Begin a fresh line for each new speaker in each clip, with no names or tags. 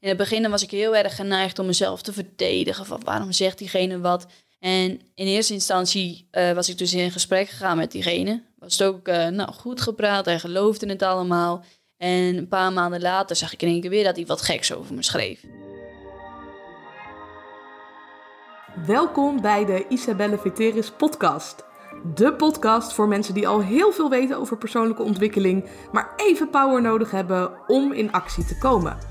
In het begin was ik heel erg geneigd om mezelf te verdedigen. Van waarom zegt diegene wat? En in eerste instantie eh, was ik dus in gesprek gegaan met diegene. Was het ook uh, nou, goed gepraat, hij geloofde het allemaal. En een paar maanden later zag ik in één keer weer dat hij wat geks over me schreef.
Welkom bij de Isabelle Veteris podcast. De podcast voor mensen die al heel veel weten over persoonlijke ontwikkeling, maar even power nodig hebben om in actie te komen.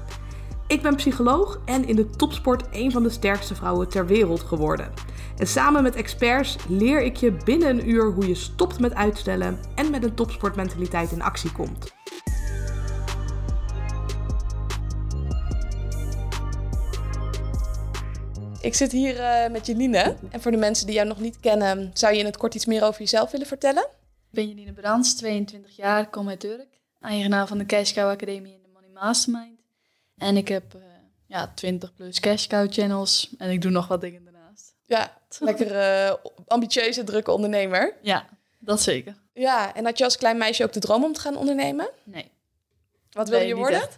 Ik ben psycholoog en in de topsport een van de sterkste vrouwen ter wereld geworden. En samen met experts leer ik je binnen een uur hoe je stopt met uitstellen en met een topsportmentaliteit in actie komt. Ik zit hier uh, met Jeline. En voor de mensen die jou nog niet kennen, zou je in het kort iets meer over jezelf willen vertellen?
Ik ben Jeline Brands, 22 jaar, kom uit Turk. Eigenaar van de Cow Academie en de Money Mastermind. En ik heb uh, ja, 20 plus Cash Cow channels en ik doe nog wat dingen daarnaast.
Ja, lekker uh, ambitieuze, drukke ondernemer.
Ja, dat zeker.
Ja, en had je als klein meisje ook de droom om te gaan ondernemen?
Nee.
Wat wil je worden?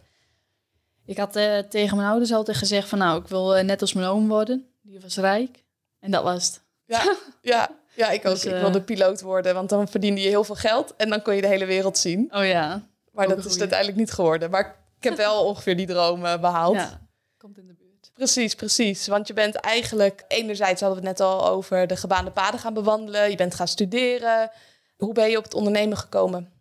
Ik had uh, tegen mijn ouders altijd gezegd van nou, ik wil uh, net als mijn oom worden. Die was rijk. En dat was het.
Ja, ja, ja ik ook. Dus, ik wilde piloot worden, want dan verdiende je heel veel geld en dan kon je de hele wereld zien.
Oh ja.
Maar dat is uiteindelijk niet geworden. Maar ik heb wel ongeveer die droom behaald.
Ja, komt in de buurt.
Precies, precies. Want je bent eigenlijk, enerzijds hadden we het net al over de gebaande paden gaan bewandelen. Je bent gaan studeren. Hoe ben je op het ondernemen gekomen?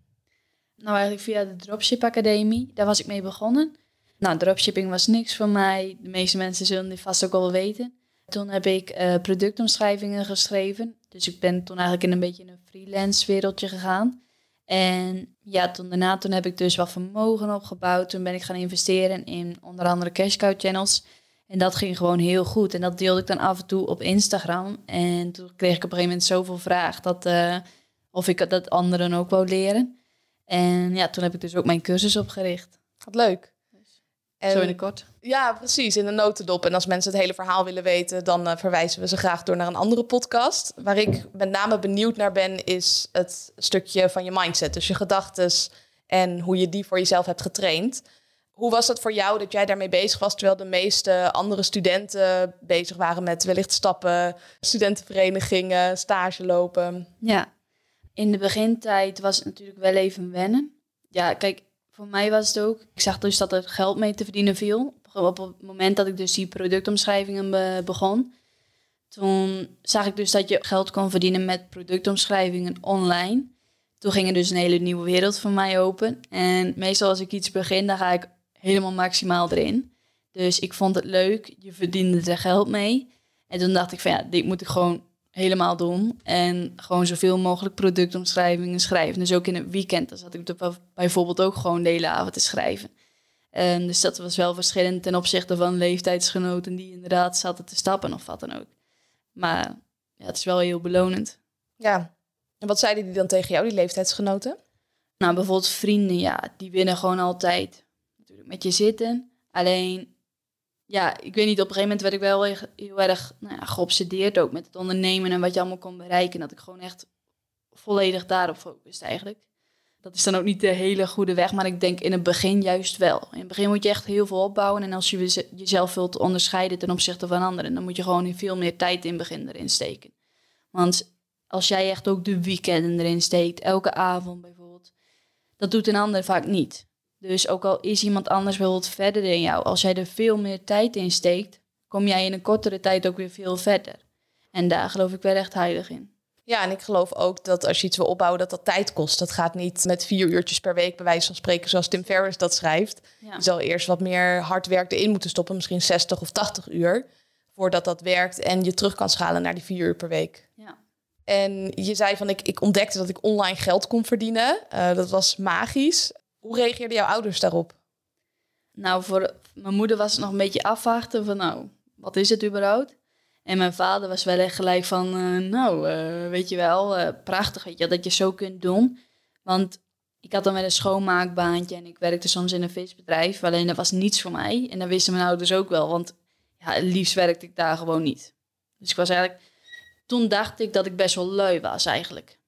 Nou, eigenlijk via de Dropship Academie. Daar was ik mee begonnen. Nou, dropshipping was niks voor mij. De meeste mensen zullen dit vast ook wel weten. Toen heb ik uh, productomschrijvingen geschreven. Dus ik ben toen eigenlijk in een beetje een freelance wereldje gegaan. En ja, toen daarna toen heb ik dus wat vermogen opgebouwd. Toen ben ik gaan investeren in onder andere cash cow channels. En dat ging gewoon heel goed. En dat deelde ik dan af en toe op Instagram. En toen kreeg ik op een gegeven moment zoveel vraag dat, uh, of ik dat anderen ook wou leren. En ja, toen heb ik dus ook mijn cursus opgericht.
Wat leuk.
En, Zo in het kort.
Ja, precies, in de notendop. En als mensen het hele verhaal willen weten, dan uh, verwijzen we ze graag door naar een andere podcast. Waar ik met name benieuwd naar ben, is het stukje van je mindset. Dus je gedachten en hoe je die voor jezelf hebt getraind. Hoe was dat voor jou dat jij daarmee bezig was, terwijl de meeste andere studenten bezig waren met wellicht stappen, studentenverenigingen, stage lopen?
Ja, in de begintijd was het natuurlijk wel even wennen. Ja, kijk, voor mij was het ook. Ik zag dus dat er geld mee te verdienen viel. Op het moment dat ik dus die productomschrijvingen begon, toen zag ik dus dat je geld kon verdienen met productomschrijvingen online. Toen ging er dus een hele nieuwe wereld voor mij open. En meestal als ik iets begin, dan ga ik helemaal maximaal erin. Dus ik vond het leuk. Je verdiende er geld mee. En toen dacht ik van ja, dit moet ik gewoon helemaal doen. En gewoon zoveel mogelijk productomschrijvingen schrijven. Dus ook in het weekend, dan zat ik bijvoorbeeld ook gewoon de hele avond te schrijven. En dus dat was wel verschillend ten opzichte van leeftijdsgenoten die inderdaad zaten te stappen of wat dan ook. Maar ja, het is wel heel belonend.
Ja, en wat zeiden die dan tegen jou, die leeftijdsgenoten?
Nou, bijvoorbeeld vrienden, ja, die winnen gewoon altijd natuurlijk met je zitten. Alleen ja, ik weet niet, op een gegeven moment werd ik wel heel erg nou ja, geobsedeerd ook met het ondernemen en wat je allemaal kon bereiken. Dat ik gewoon echt volledig daarop focust eigenlijk. Dat is dan ook niet de hele goede weg, maar ik denk in het begin juist wel. In het begin moet je echt heel veel opbouwen en als je jezelf wilt onderscheiden ten opzichte van anderen, dan moet je gewoon veel meer tijd in het begin erin steken. Want als jij echt ook de weekenden erin steekt, elke avond bijvoorbeeld, dat doet een ander vaak niet. Dus ook al is iemand anders bijvoorbeeld verder dan jou, als jij er veel meer tijd in steekt, kom jij in een kortere tijd ook weer veel verder. En daar geloof ik wel echt heilig in.
Ja, en ik geloof ook dat als je iets wil opbouwen, dat dat tijd kost. Dat gaat niet met vier uurtjes per week, bij wijze van spreken, zoals Tim Ferriss dat schrijft. Je zal eerst wat meer hard werk erin moeten stoppen, misschien 60 of 80 uur, voordat dat werkt en je terug kan schalen naar die vier uur per week.
Ja.
En je zei van, ik, ik ontdekte dat ik online geld kon verdienen. Uh, dat was magisch. Hoe reageerden jouw ouders daarop?
Nou, voor mijn moeder was het nog een beetje afwachten van, nou, wat is het überhaupt? En mijn vader was wel echt gelijk van, uh, nou, uh, weet je wel, uh, prachtig weet je, dat je zo kunt doen. Want ik had dan wel een schoonmaakbaantje en ik werkte soms in een visbedrijf. Alleen dat was niets voor mij. En dat wisten mijn ouders ook wel, want ja, liefst werkte ik daar gewoon niet. Dus ik was eigenlijk, toen dacht ik dat ik best wel lui was eigenlijk.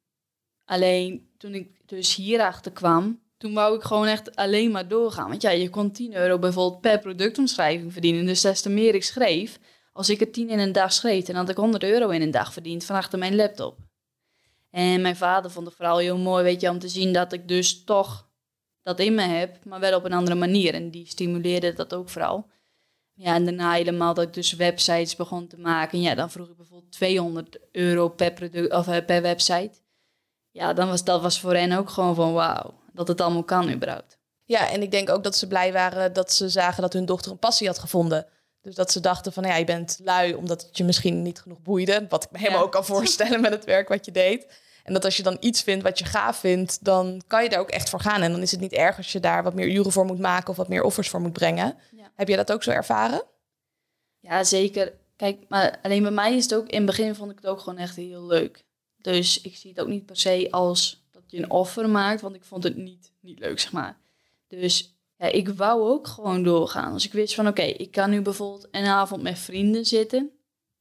Alleen toen ik dus hierachter kwam, toen wou ik gewoon echt alleen maar doorgaan. Want ja, je kon 10 euro bijvoorbeeld per productomschrijving verdienen. Dus des te meer ik schreef, als ik er 10 in een dag schreef, dan had ik 100 euro in een dag verdiend van achter mijn laptop. En mijn vader vond het vooral heel mooi, weet je, om te zien dat ik dus toch dat in me heb, maar wel op een andere manier. En die stimuleerde dat ook vooral. Ja, en daarna helemaal dat ik dus websites begon te maken. Ja, dan vroeg ik bijvoorbeeld 200 euro per, product, of, eh, per website. Ja, dan was, dat was voor hen ook gewoon van wauw, dat het allemaal kan überhaupt.
Ja, en ik denk ook dat ze blij waren dat ze zagen dat hun dochter een passie had gevonden. Dus dat ze dachten van ja, je bent lui omdat het je misschien niet genoeg boeide. Wat ik me helemaal ook kan voorstellen met het werk wat je deed. En dat als je dan iets vindt wat je gaaf vindt, dan kan je daar ook echt voor gaan. En dan is het niet erg als je daar wat meer uren voor moet maken of wat meer offers voor moet brengen. Heb je dat ook zo ervaren?
Ja, zeker. Kijk, maar alleen bij mij is het ook, in het begin vond ik het ook gewoon echt heel leuk. Dus ik zie het ook niet per se als een offer maakt, want ik vond het niet, niet leuk, zeg maar. Dus ik wou ook gewoon doorgaan. Als ik wist van, oké, ik kan nu bijvoorbeeld een avond met vrienden zitten,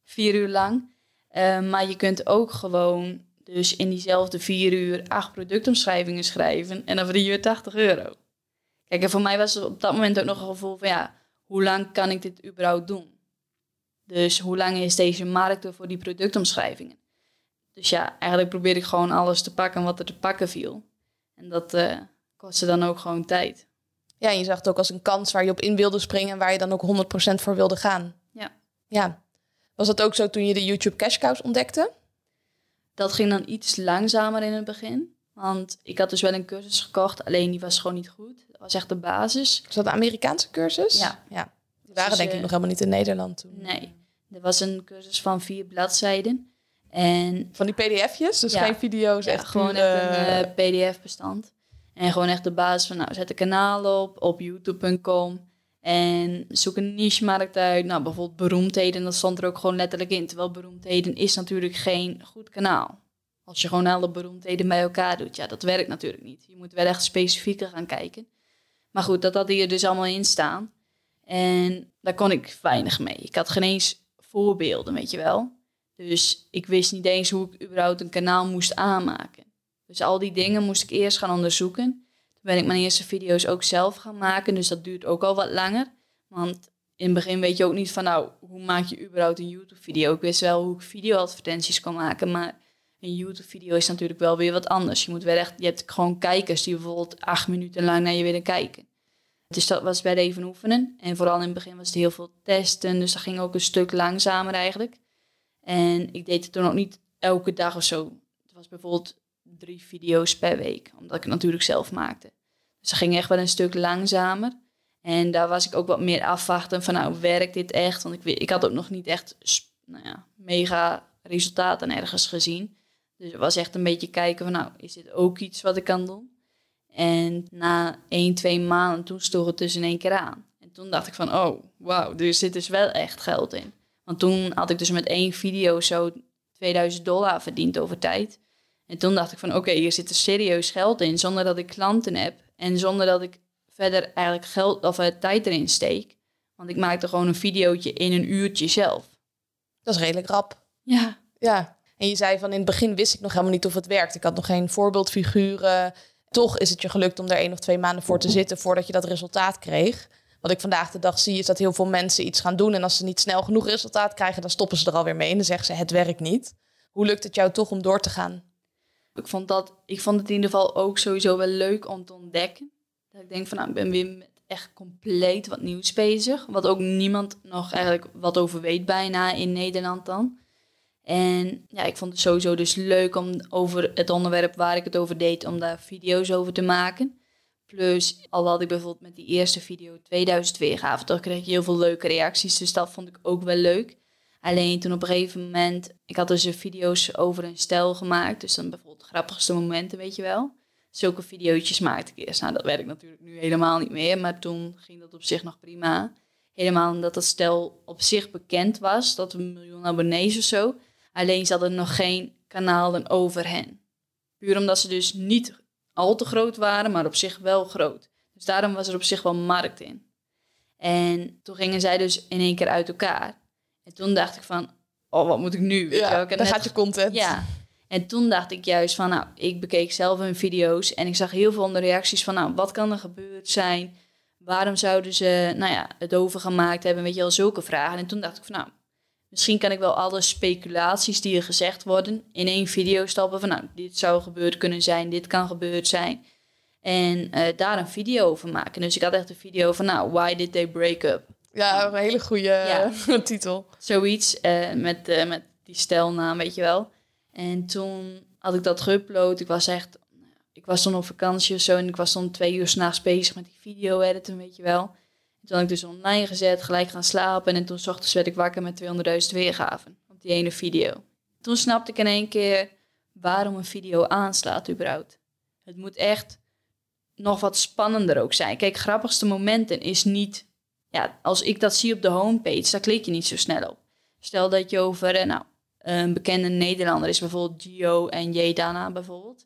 vier uur lang. Uh, maar je kunt ook gewoon dus in diezelfde vier uur acht productomschrijvingen schrijven en dan verdien je 80 euro. Kijk, en voor mij was het op dat moment ook nog een gevoel van ja, hoe lang kan ik dit überhaupt doen? Dus hoe lang is deze markt voor die productomschrijvingen? Dus ja, eigenlijk probeerde ik gewoon alles te pakken wat er te pakken viel. En dat uh, kostte dan ook gewoon tijd.
Ja, en je zag het ook als een kans waar je op in wilde springen en waar je dan ook 100% voor wilde gaan.
Ja.
Ja. Was dat ook zo toen je de YouTube Cash Cows ontdekte?
Dat ging dan iets langzamer in het begin. Want ik had dus wel een cursus gekocht, alleen die was gewoon niet goed. Dat was echt de basis.
Was dat de Amerikaanse cursus?
Ja.
ja. Die waren dus, denk ik uh, nog helemaal niet in Nederland toen.
Nee, er was een cursus van vier bladzijden. En,
van die pdf'jes, dus geen video's,
ja,
echt
gewoon echt een uh, pdf-bestand. En gewoon echt de basis van, nou, zet een kanaal op, op youtube.com. En zoek een niche-markt uit. Nou, bijvoorbeeld beroemdheden, dat stond er ook gewoon letterlijk in. Terwijl beroemdheden is natuurlijk geen goed kanaal. Als je gewoon alle beroemdheden bij elkaar doet, ja, dat werkt natuurlijk niet. Je moet wel echt specifieker gaan kijken. Maar goed, dat had hier dus allemaal in staan. En daar kon ik weinig mee. Ik had geen eens voorbeelden, weet je wel. Dus ik wist niet eens hoe ik überhaupt een kanaal moest aanmaken. Dus al die dingen moest ik eerst gaan onderzoeken ben ik mijn eerste video's ook zelf gaan maken. Dus dat duurt ook al wat langer. Want in het begin weet je ook niet van, nou, hoe maak je überhaupt een YouTube-video? Ik wist wel hoe ik videoadvertenties kan maken, maar een YouTube-video is natuurlijk wel weer wat anders. Je moet wel echt, je hebt gewoon kijkers die bijvoorbeeld acht minuten lang naar je willen kijken. Dus dat was wel even oefenen. En vooral in het begin was het heel veel testen, dus dat ging ook een stuk langzamer eigenlijk. En ik deed het toen ook niet elke dag of zo. Het was bijvoorbeeld drie video's per week, omdat ik het natuurlijk zelf maakte. Dus dat ging echt wel een stuk langzamer. En daar was ik ook wat meer afwachten van, nou, werkt dit echt? Want ik, ik had ook nog niet echt nou ja, mega resultaten ergens gezien. Dus het was echt een beetje kijken van, nou, is dit ook iets wat ik kan doen? En na één, twee maanden, toen stond het dus in één keer aan. En toen dacht ik van, oh, wauw, er zit dus wel echt geld in. Want toen had ik dus met één video zo 2000 dollar verdiend over tijd. En toen dacht ik van oké, hier zit er serieus geld in zonder dat ik klanten heb. En zonder dat ik verder eigenlijk geld of uh, tijd erin steek. Want ik maakte gewoon een videootje in een uurtje zelf.
Dat is redelijk rap.
Ja.
Ja. En je zei van in het begin wist ik nog helemaal niet of het werkt. Ik had nog geen voorbeeldfiguren. Toch is het je gelukt om er één of twee maanden voor te zitten voordat je dat resultaat kreeg. Wat ik vandaag de dag zie is dat heel veel mensen iets gaan doen. En als ze niet snel genoeg resultaat krijgen, dan stoppen ze er alweer mee. En dan zeggen ze het werkt niet. Hoe lukt het jou toch om door te gaan?
Ik vond, dat, ik vond het in ieder geval ook sowieso wel leuk om te ontdekken. Dat ik denk van nou, ik ben weer met echt compleet wat nieuws bezig. Wat ook niemand nog eigenlijk wat over weet bijna in Nederland dan. En ja, ik vond het sowieso dus leuk om over het onderwerp waar ik het over deed, om daar video's over te maken. Plus, al had ik bijvoorbeeld met die eerste video 2000 weergaven, toch kreeg ik heel veel leuke reacties. Dus dat vond ik ook wel leuk. Alleen toen op een gegeven moment, ik had dus video's over een stijl gemaakt. Dus dan bijvoorbeeld grappigste momenten, weet je wel. Zulke video's maakte ik eerst. Nou, dat werkt natuurlijk nu helemaal niet meer. Maar toen ging dat op zich nog prima. Helemaal omdat dat stel op zich bekend was. Dat een miljoen abonnees of zo. Alleen ze hadden nog geen kanalen over hen. Puur omdat ze dus niet al te groot waren, maar op zich wel groot. Dus daarom was er op zich wel markt in. En toen gingen zij dus in één keer uit elkaar. En toen dacht ik van, oh, wat moet ik nu?
Weet ja, je dan gaat je content.
Ja. En toen dacht ik juist van, nou, ik bekeek zelf hun video's en ik zag heel veel onder reacties van, nou, wat kan er gebeurd zijn? Waarom zouden ze, nou ja, het overgemaakt hebben? Weet je wel, zulke vragen. En toen dacht ik van, nou, misschien kan ik wel alle speculaties die er gezegd worden in één video stappen van, nou, dit zou gebeurd kunnen zijn, dit kan gebeurd zijn. En eh, daar een video over maken. Dus ik had echt een video van, nou, why did they break up?
Ja, een hele goede titel.
Zoiets uh, met, uh, met die stelnaam, weet je wel. En toen had ik dat geüpload. Ik was echt, ik was dan op vakantie of zo en ik was dan twee uur s'nachts bezig met die video editen, weet je wel. En toen had ik dus online gezet, gelijk gaan slapen en toen s ochtends werd ik wakker met 200.000 weergaven op die ene video. Toen snapte ik in één keer waarom een video aanslaat überhaupt. Het moet echt nog wat spannender ook zijn. Kijk, grappigste momenten is niet... Ja, als ik dat zie op de homepage, daar klik je niet zo snel op. Stel dat je over, eh, nou, een bekende Nederlander is bijvoorbeeld Gio en Jedana bijvoorbeeld.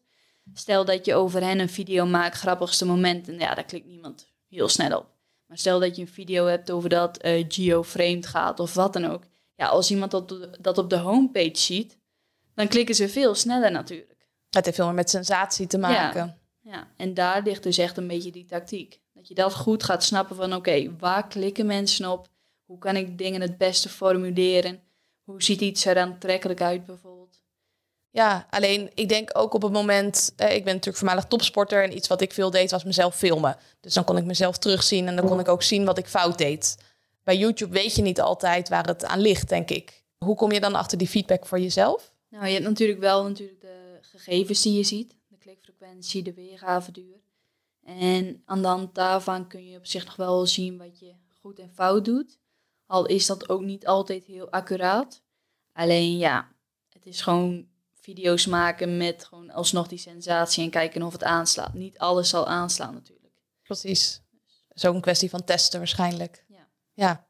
Stel dat je over hen een video maakt, grappigste momenten, ja, daar klikt niemand heel snel op. Maar stel dat je een video hebt over dat uh, gaat of wat dan ook. Ja, als iemand dat, dat op de homepage ziet, dan klikken ze veel sneller natuurlijk.
Het heeft veel meer met sensatie te maken.
Ja. Ja, en daar ligt dus echt een beetje die tactiek. Dat je dat goed gaat snappen van oké, waar klikken mensen op? Hoe kan ik dingen het beste formuleren? Hoe ziet iets er aantrekkelijk uit bijvoorbeeld?
Ja, alleen ik denk ook op het moment, eh, ik ben natuurlijk voormalig topsporter en iets wat ik veel deed was mezelf filmen. Dus dan kon ik mezelf terugzien en dan kon ik ook zien wat ik fout deed. Bij YouTube weet je niet altijd waar het aan ligt, denk ik. Hoe kom je dan achter die feedback voor jezelf?
Nou, je hebt natuurlijk wel natuurlijk de gegevens die je ziet klikfrequentie, de weergaveduur. En aan de hand daarvan kun je op zich nog wel zien wat je goed en fout doet. Al is dat ook niet altijd heel accuraat. Alleen ja, het is gewoon video's maken met gewoon alsnog die sensatie en kijken of het aanslaat. Niet alles zal aanslaan natuurlijk.
Precies. Zo'n kwestie van testen waarschijnlijk.
Ja.
ja.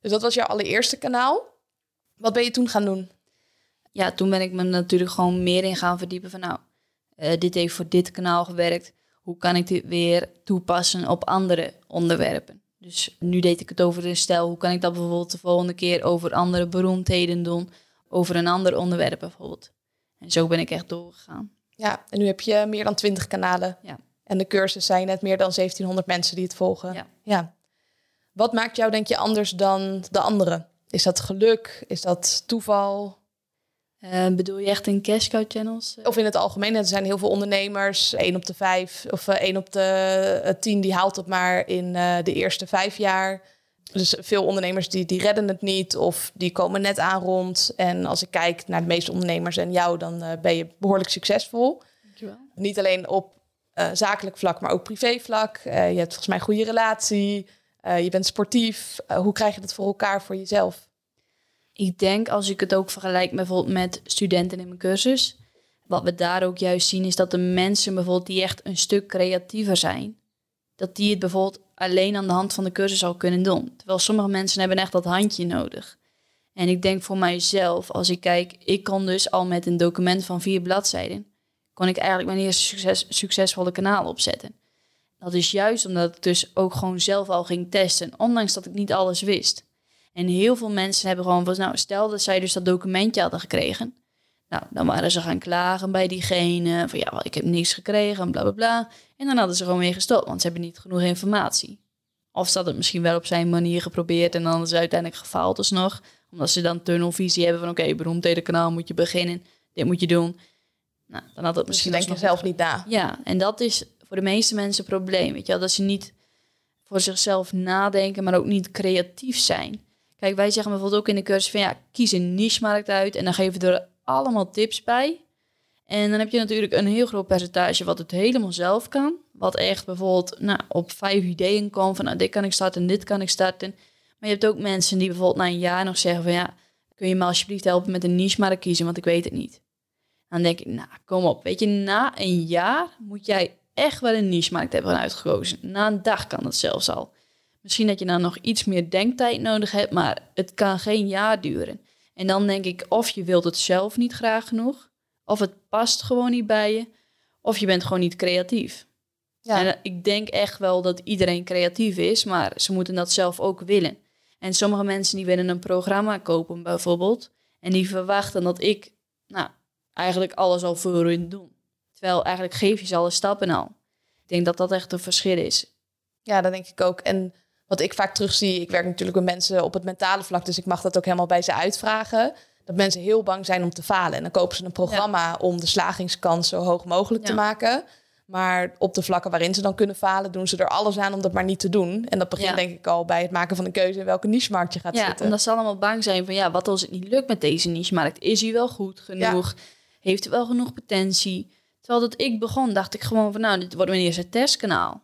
Dus dat was jouw allereerste kanaal. Wat ben je toen gaan doen?
Ja, toen ben ik me natuurlijk gewoon meer in gaan verdiepen van nou, uh, dit heeft voor dit kanaal gewerkt. Hoe kan ik dit weer toepassen op andere onderwerpen? Dus nu deed ik het over een stijl. Hoe kan ik dat bijvoorbeeld de volgende keer over andere beroemdheden doen? Over een ander onderwerp bijvoorbeeld. En zo ben ik echt doorgegaan.
Ja, en nu heb je meer dan 20 kanalen.
Ja.
En de cursus zijn net meer dan 1700 mensen die het volgen.
Ja.
ja. Wat maakt jou denk je anders dan de anderen? Is dat geluk? Is dat toeval?
Uh, bedoel je echt in cash cow channels?
Of in het algemeen. Er zijn heel veel ondernemers. 1 op de 5 of uh, 1 op de 10 die haalt het maar in uh, de eerste vijf jaar. Dus veel ondernemers die, die redden het niet of die komen net aan rond. En als ik kijk naar de meeste ondernemers en jou, dan ben je behoorlijk succesvol.
Dankjewel.
Niet alleen op zakelijk vlak, maar ook privé vlak. je hebt volgens mij een goede relatie. je bent sportief. hoe krijg je dat voor elkaar voor jezelf?
Ik denk als ik het ook vergelijk bijvoorbeeld met studenten in mijn cursus, wat we daar ook juist zien is dat de mensen bijvoorbeeld die echt een stuk creatiever zijn, dat die het bijvoorbeeld alleen aan de hand van de cursus al kunnen doen. Terwijl sommige mensen hebben echt dat handje nodig. En ik denk voor mijzelf, als ik kijk, ik kon dus al met een document van vier bladzijden, kon ik eigenlijk mijn eerste succes, succesvolle kanaal opzetten. Dat is juist omdat ik dus ook gewoon zelf al ging testen, ondanks dat ik niet alles wist. En heel veel mensen hebben gewoon van, nou, stel dat zij dus dat documentje hadden gekregen. Nou, dan waren ze gaan klagen bij diegene. Van ja, ik heb niks gekregen, bla bla bla. En dan hadden ze gewoon weer gestopt, want ze hebben niet genoeg informatie. Of ze hadden het misschien wel op zijn manier geprobeerd en dan is het uiteindelijk gefaald alsnog. Omdat ze dan tunnelvisie hebben van oké, okay, beroemdheden kanaal moet je beginnen. Dit moet je doen. Nou, dan had het
dus
misschien...
Dus denk je zelf niet na.
Ja, en dat is voor de meeste mensen een probleem. Weet je wel? Dat ze niet voor zichzelf nadenken, maar ook niet creatief zijn. Kijk, wij zeggen bijvoorbeeld ook in de cursus van ja, kies een niche-markt uit en dan geven we er allemaal tips bij. En dan heb je natuurlijk een heel groot percentage wat het helemaal zelf kan. Wat echt bijvoorbeeld nou, op vijf ideeën komt van nou, dit kan ik starten, dit kan ik starten. Maar je hebt ook mensen die bijvoorbeeld na een jaar nog zeggen van ja, kun je me alsjeblieft helpen met een niche-markt kiezen, want ik weet het niet. Dan denk ik, nou, kom op. Weet je, na een jaar moet jij echt wel een niche-markt hebben uitgekozen. Na een dag kan dat zelfs al. Misschien dat je dan nog iets meer denktijd nodig hebt, maar het kan geen jaar duren. En dan denk ik, of je wilt het zelf niet graag genoeg, of het past gewoon niet bij je, of je bent gewoon niet creatief. Ja. En ik denk echt wel dat iedereen creatief is, maar ze moeten dat zelf ook willen. En sommige mensen die willen een programma kopen bijvoorbeeld, en die verwachten dat ik nou, eigenlijk alles al voor hun doen. Terwijl eigenlijk geef je ze alle stappen al. Ik denk dat dat echt een verschil is.
Ja, dat denk ik ook. En wat ik vaak terugzie, ik werk natuurlijk met mensen op het mentale vlak, dus ik mag dat ook helemaal bij ze uitvragen. Dat mensen heel bang zijn om te falen. En dan kopen ze een programma om de slagingskans zo hoog mogelijk te maken. Maar op de vlakken waarin ze dan kunnen falen, doen ze er alles aan om dat maar niet te doen. En dat begint denk ik al bij het maken van een keuze in welke niche-markt je gaat
ja,
zitten.
Ja, omdat ze allemaal bang zijn van ja, wat als het niet lukt met deze niche-markt? Is hij wel goed genoeg? Heeft hij wel genoeg potentie? Terwijl dat ik begon, dacht ik gewoon van nou, dit wordt mijn eerste testkanaal.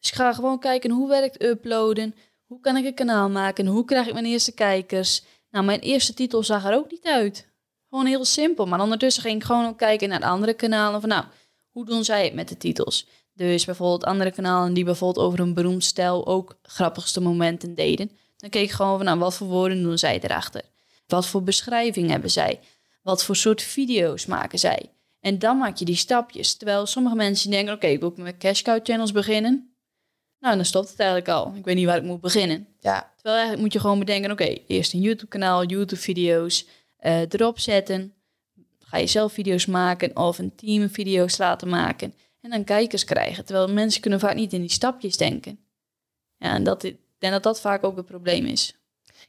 Dus ik ga gewoon kijken hoe werkt uploaden? Hoe kan ik een kanaal maken? Hoe krijg ik mijn eerste kijkers? Nou, mijn eerste titel zag er ook niet uit. Gewoon heel simpel. Maar ondertussen ging ik gewoon ook kijken naar de andere kanalen. Van nou, hoe doen zij het met de titels? Dus bijvoorbeeld andere kanalen die bijvoorbeeld over een beroemd stijl ook grappigste momenten deden. Dan keek ik gewoon van nou, wat voor woorden doen zij erachter? Wat voor beschrijving hebben zij? Wat voor soort video's maken zij? En dan maak je die stapjes. Terwijl sommige mensen denken, oké, ik wil met cash cow channels beginnen. Nou, dan stopt het eigenlijk al. Ik weet niet waar ik moet beginnen.
Ja.
Terwijl eigenlijk moet je gewoon bedenken, oké, eerst een YouTube-kanaal, YouTube-video's uh, erop zetten. Ga je zelf video's maken of een team video's laten maken. En dan kijkers krijgen. Terwijl mensen kunnen vaak niet in die stapjes denken. Ja, en dat, ik denk dat dat vaak ook het probleem is.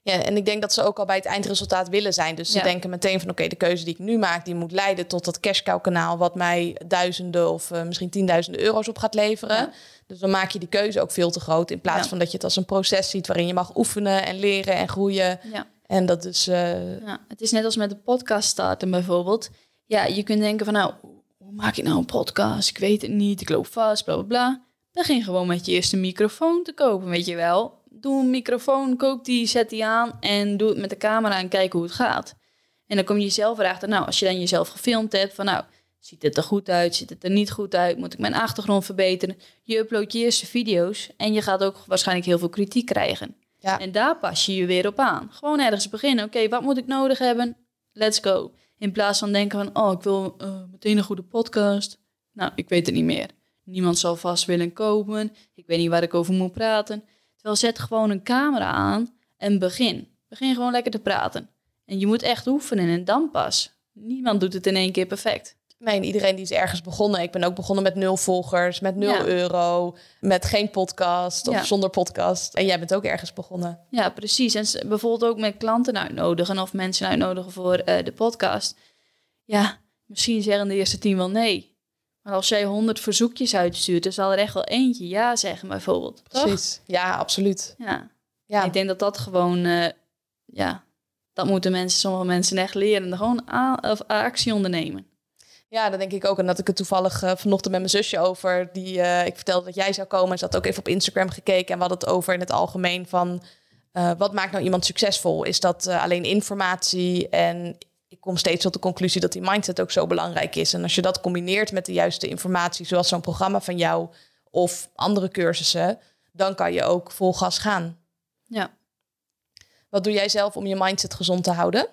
Ja, en ik denk dat ze ook al bij het eindresultaat willen zijn. Dus ze denken meteen van oké, de keuze die ik nu maak, die moet leiden tot dat cashcow kanaal wat mij duizenden of uh, misschien tienduizenden euro's op gaat leveren. Dus dan maak je die keuze ook veel te groot. In plaats van dat je het als een proces ziet waarin je mag oefenen en leren en groeien.
Ja.
En dat is. Uh...
Ja, het is net als met de podcast starten bijvoorbeeld. Ja, je kunt denken van nou, hoe maak ik nou een podcast? Ik weet het niet, ik loop vast, bla bla bla. Begin gewoon met je eerste microfoon te kopen, weet je wel doe een microfoon, kook die, zet die aan en doe het met de camera en kijk hoe het gaat. En dan kom je zelf erachter, nou, als je dan jezelf gefilmd hebt, van nou, ziet het er goed uit, ziet het er niet goed uit, moet ik mijn achtergrond verbeteren? Je uploadt je eerste video's en je gaat ook waarschijnlijk heel veel kritiek krijgen. Ja. En daar pas je je weer op aan. Gewoon ergens beginnen. Oké, wat moet ik nodig hebben? Let's go. In plaats van denken van, oh, ik wil uh, meteen een goede podcast. Nou, ik weet het niet meer. Niemand zal vast willen komen. Ik weet niet waar ik over moet praten. Terwijl zet gewoon een camera aan en begin. Begin gewoon lekker te praten. En je moet echt oefenen en dan pas. Niemand doet het in één keer perfect.
Nee, iedereen die is ergens begonnen. Ik ben ook begonnen met nul volgers, met nul euro, met geen podcast of zonder podcast. En jij bent ook ergens begonnen.
Ja, precies. En bijvoorbeeld ook met klanten uitnodigen of mensen uitnodigen voor uh, de podcast. Ja, misschien zeggen de eerste tien wel nee. Maar als jij honderd verzoekjes uitstuurt, dan zal er echt wel eentje ja zeggen, bijvoorbeeld.
Precies. Ja, absoluut.
Ja. ja. Ik denk dat dat gewoon, uh, ja, dat moeten mensen, sommige mensen echt leren. Gewoon of actie ondernemen.
Ja, dat denk ik ook. En dat ik het toevallig uh, vanochtend met mijn zusje over. Die, uh, ik vertelde dat jij zou komen. En ze had ook even op Instagram gekeken. En we hadden het over in het algemeen van... wat maakt nou iemand succesvol? Is dat alleen informatie en ik kom steeds tot de conclusie dat die mindset ook zo belangrijk is. En als je dat combineert met de juiste informatie, zoals zo'n programma van jou of andere cursussen, dan kan je ook vol gas gaan.
Ja.
Wat doe jij zelf om je mindset gezond te houden?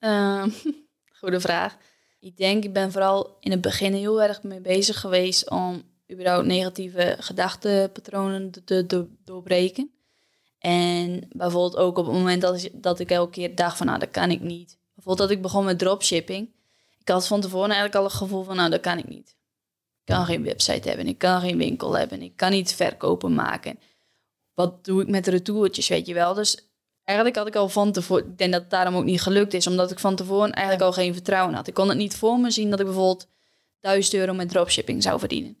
Uh, goede vraag. Ik denk, ik ben vooral in het begin heel erg mee bezig geweest om überhaupt negatieve gedachtenpatronen te, te doorbreken. En bijvoorbeeld ook op het moment dat, dat ik elke keer dacht van nou, dat kan ik niet. Bijvoorbeeld dat ik begon met dropshipping. Ik had van tevoren eigenlijk al het gevoel van, nou, dat kan ik niet. Ik kan geen website hebben, ik kan geen winkel hebben, ik kan niet verkopen maken. Wat doe ik met retourtjes, weet je wel? Dus eigenlijk had ik al van tevoren, ik denk dat het daarom ook niet gelukt is, omdat ik van tevoren eigenlijk al geen vertrouwen had. Ik kon het niet voor me zien dat ik bijvoorbeeld 1000 euro met dropshipping zou verdienen.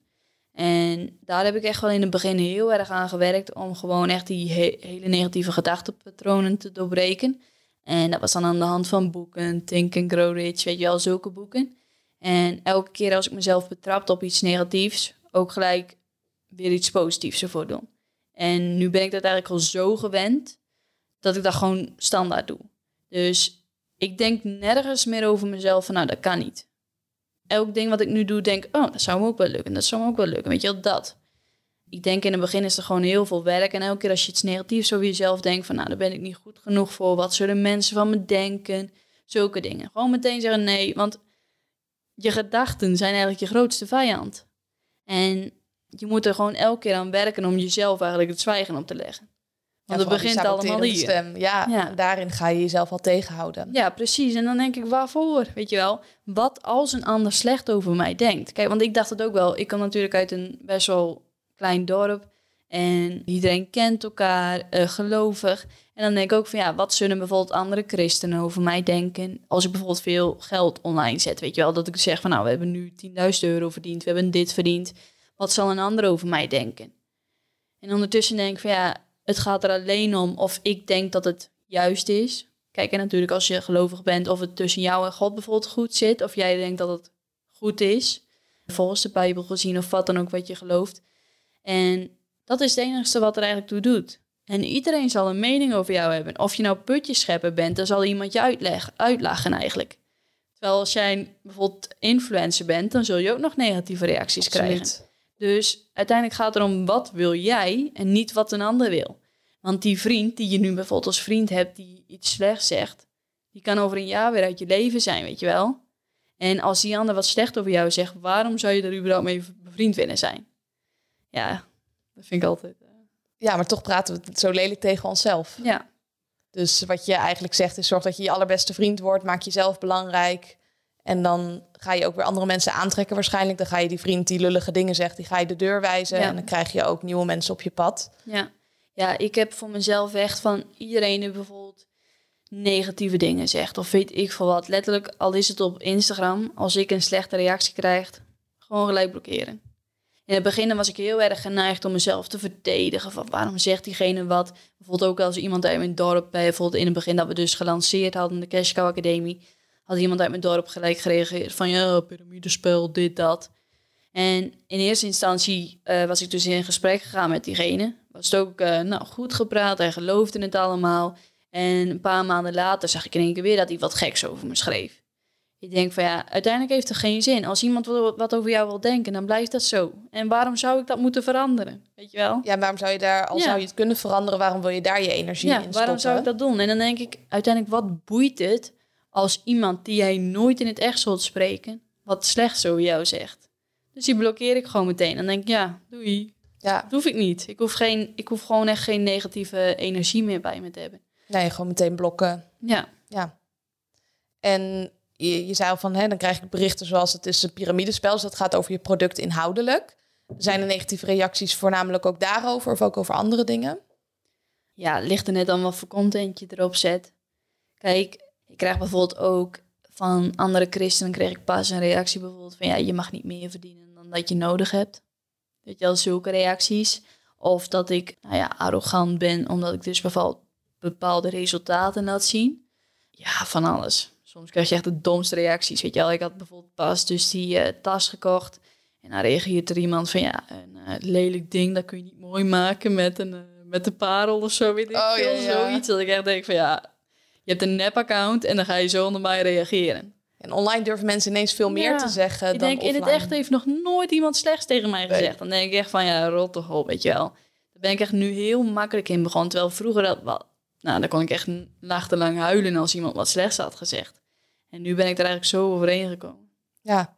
En daar heb ik echt wel in het begin heel erg aan gewerkt om gewoon echt die hele negatieve gedachtenpatronen te doorbreken. En dat was dan aan de hand van boeken, Think and Grow Rich, weet je wel, zulke boeken. En elke keer als ik mezelf betrapte op iets negatiefs, ook gelijk weer iets positiefs ervoor doen. En nu ben ik dat eigenlijk al zo gewend, dat ik dat gewoon standaard doe. Dus ik denk nergens meer over mezelf van, nou, dat kan niet. Elk ding wat ik nu doe, denk oh, dat zou me ook wel lukken, dat zou me ook wel lukken, weet je wel, dat ik denk in het begin is er gewoon heel veel werk. En elke keer als je iets negatiefs over jezelf denkt, van nou, daar ben ik niet goed genoeg voor. Wat zullen mensen van me denken? Zulke dingen. Gewoon meteen zeggen nee, want je gedachten zijn eigenlijk je grootste vijand. En je moet er gewoon elke keer aan werken om jezelf eigenlijk het zwijgen op te leggen. Want het begint allemaal hier.
Stem. Ja,
Ja.
daarin ga je jezelf al tegenhouden.
Ja, precies. En dan denk ik, waarvoor? Weet je wel, wat als een ander slecht over mij denkt? Kijk, want ik dacht het ook wel. Ik kom natuurlijk uit een best wel klein dorp. En iedereen kent elkaar, eh, gelovig. En dan denk ik ook van, ja, wat zullen bijvoorbeeld andere christenen over mij denken? Als ik bijvoorbeeld veel geld online zet, weet je wel. Dat ik zeg van, nou, we hebben nu 10.000 euro verdiend. We hebben dit verdiend. Wat zal een ander over mij denken? En ondertussen denk ik van, ja, het gaat er alleen om of ik denk dat het juist is. Kijk, en natuurlijk als je gelovig bent, of het tussen jou en God bijvoorbeeld goed zit, of jij denkt dat het goed is, volgens de Bijbel gezien, of wat dan ook wat je gelooft. En dat is het enige wat er eigenlijk toe doet. En iedereen zal een mening over jou hebben. Of je nou putjeschepper bent, dan zal iemand je uitleg, uitlachen eigenlijk. Terwijl als jij bijvoorbeeld influencer bent, dan zul je ook nog negatieve reacties krijgen. Dus uiteindelijk gaat het erom wat wil jij en niet wat een ander wil. Want die vriend die je nu bijvoorbeeld als vriend hebt die iets slechts zegt, die kan over een jaar weer uit je leven zijn, weet je wel. En als die ander wat slecht over jou zegt, waarom zou je er überhaupt mee bevriend willen zijn? Ja, dat vind ik altijd. eh,
Ja, maar toch praten we het zo lelijk tegen onszelf.
ja,
Dus wat je eigenlijk zegt is zorg dat je je allerbeste vriend wordt. Maak jezelf belangrijk. En dan ga je ook weer andere mensen aantrekken waarschijnlijk. Dan ga je die vriend die lullige dingen zegt, die ga je de deur wijzen.
Ja.
En dan krijg je ook nieuwe mensen op je pad.
ja. Ja, ik heb voor mezelf echt van iedereen die bijvoorbeeld negatieve dingen zegt. Of weet ik veel wat. Letterlijk, al is het op Instagram. Als ik een slechte reactie krijg, gewoon gelijk blokkeren. In het begin was ik heel erg geneigd om mezelf te verdedigen. Van waarom zegt diegene wat? Bijvoorbeeld ook als iemand uit mijn dorp, bijvoorbeeld in het begin dat we dus gelanceerd hadden, de Cash Cow Academie, had iemand uit mijn dorp gelijk gereageerd van ja, piramidespel, dit, dat. En in eerste instantie eh, was ik dus in gesprek gegaan met diegene. Was het ook eh, nou, goed gepraat, hij geloofde het allemaal. En een paar maanden later zag ik in één keer weer dat hij wat geks over me schreef. Ik denk van ja, uiteindelijk heeft het geen zin. Als iemand wat wat over jou wil denken, dan blijft dat zo. En waarom zou ik dat moeten veranderen? Weet je wel?
Ja, waarom zou je daar, al
Ja.
zou je het kunnen veranderen, waarom wil je daar je energie
Ja,
in stoppen?
waarom zou ik dat doen? En dan denk ik uiteindelijk, wat boeit het als iemand die jij nooit in het echt zult spreken, wat slechts over jou zegt? Dus die blokkeer ik gewoon meteen. Dan denk ik, ja, doei.
Ja,
Dat hoef ik niet. Ik hoef, geen, ik hoef gewoon echt geen negatieve energie meer bij me te hebben.
nee, gewoon meteen blokken.
Ja,
Ja. En je, je zei al van, hè, dan krijg ik berichten zoals het is een piramidespel. Dus dat gaat over je product inhoudelijk. Zijn er negatieve reacties voornamelijk ook daarover of ook over andere dingen?
ja, ligt er net aan wat voor content je erop zet. Kijk, ik krijg bijvoorbeeld ook van andere christenen kreeg ik pas een reactie bijvoorbeeld van ja, je mag niet meer verdienen dan dat je nodig hebt. Weet je wel, zulke reacties. Of dat ik nou ja, arrogant ben omdat ik dus bijvoorbeeld bepaalde resultaten laat zien. Ja, van alles. Soms krijg je echt de domste reacties. Weet je wel, ik had bijvoorbeeld pas dus die eh, tas gekocht. En dan reageert er iemand van ja, een eh, lelijk ding, dat kun je niet mooi maken met een, eh, met een parel of zo, weet ik
Oh,
veel.
ja, ja.
Zoiets dat ik echt denk van ja, je hebt een nep-account en dan ga je zo onder mij reageren.
En online durven mensen ineens veel meer
Ja.
te zeggen
ik
dan
denk, in het echt heeft nog nooit iemand slechts tegen mij
Nee.
gezegd. Dan denk ik echt van ja, rot toch op, weet je wel. Daar ben ik echt nu heel makkelijk in begonnen. Terwijl vroeger dat wel, nou, dan kon ik echt nachtenlang huilen als iemand wat slechts had gezegd. En nu ben ik er eigenlijk zo overheen gekomen.
Ja.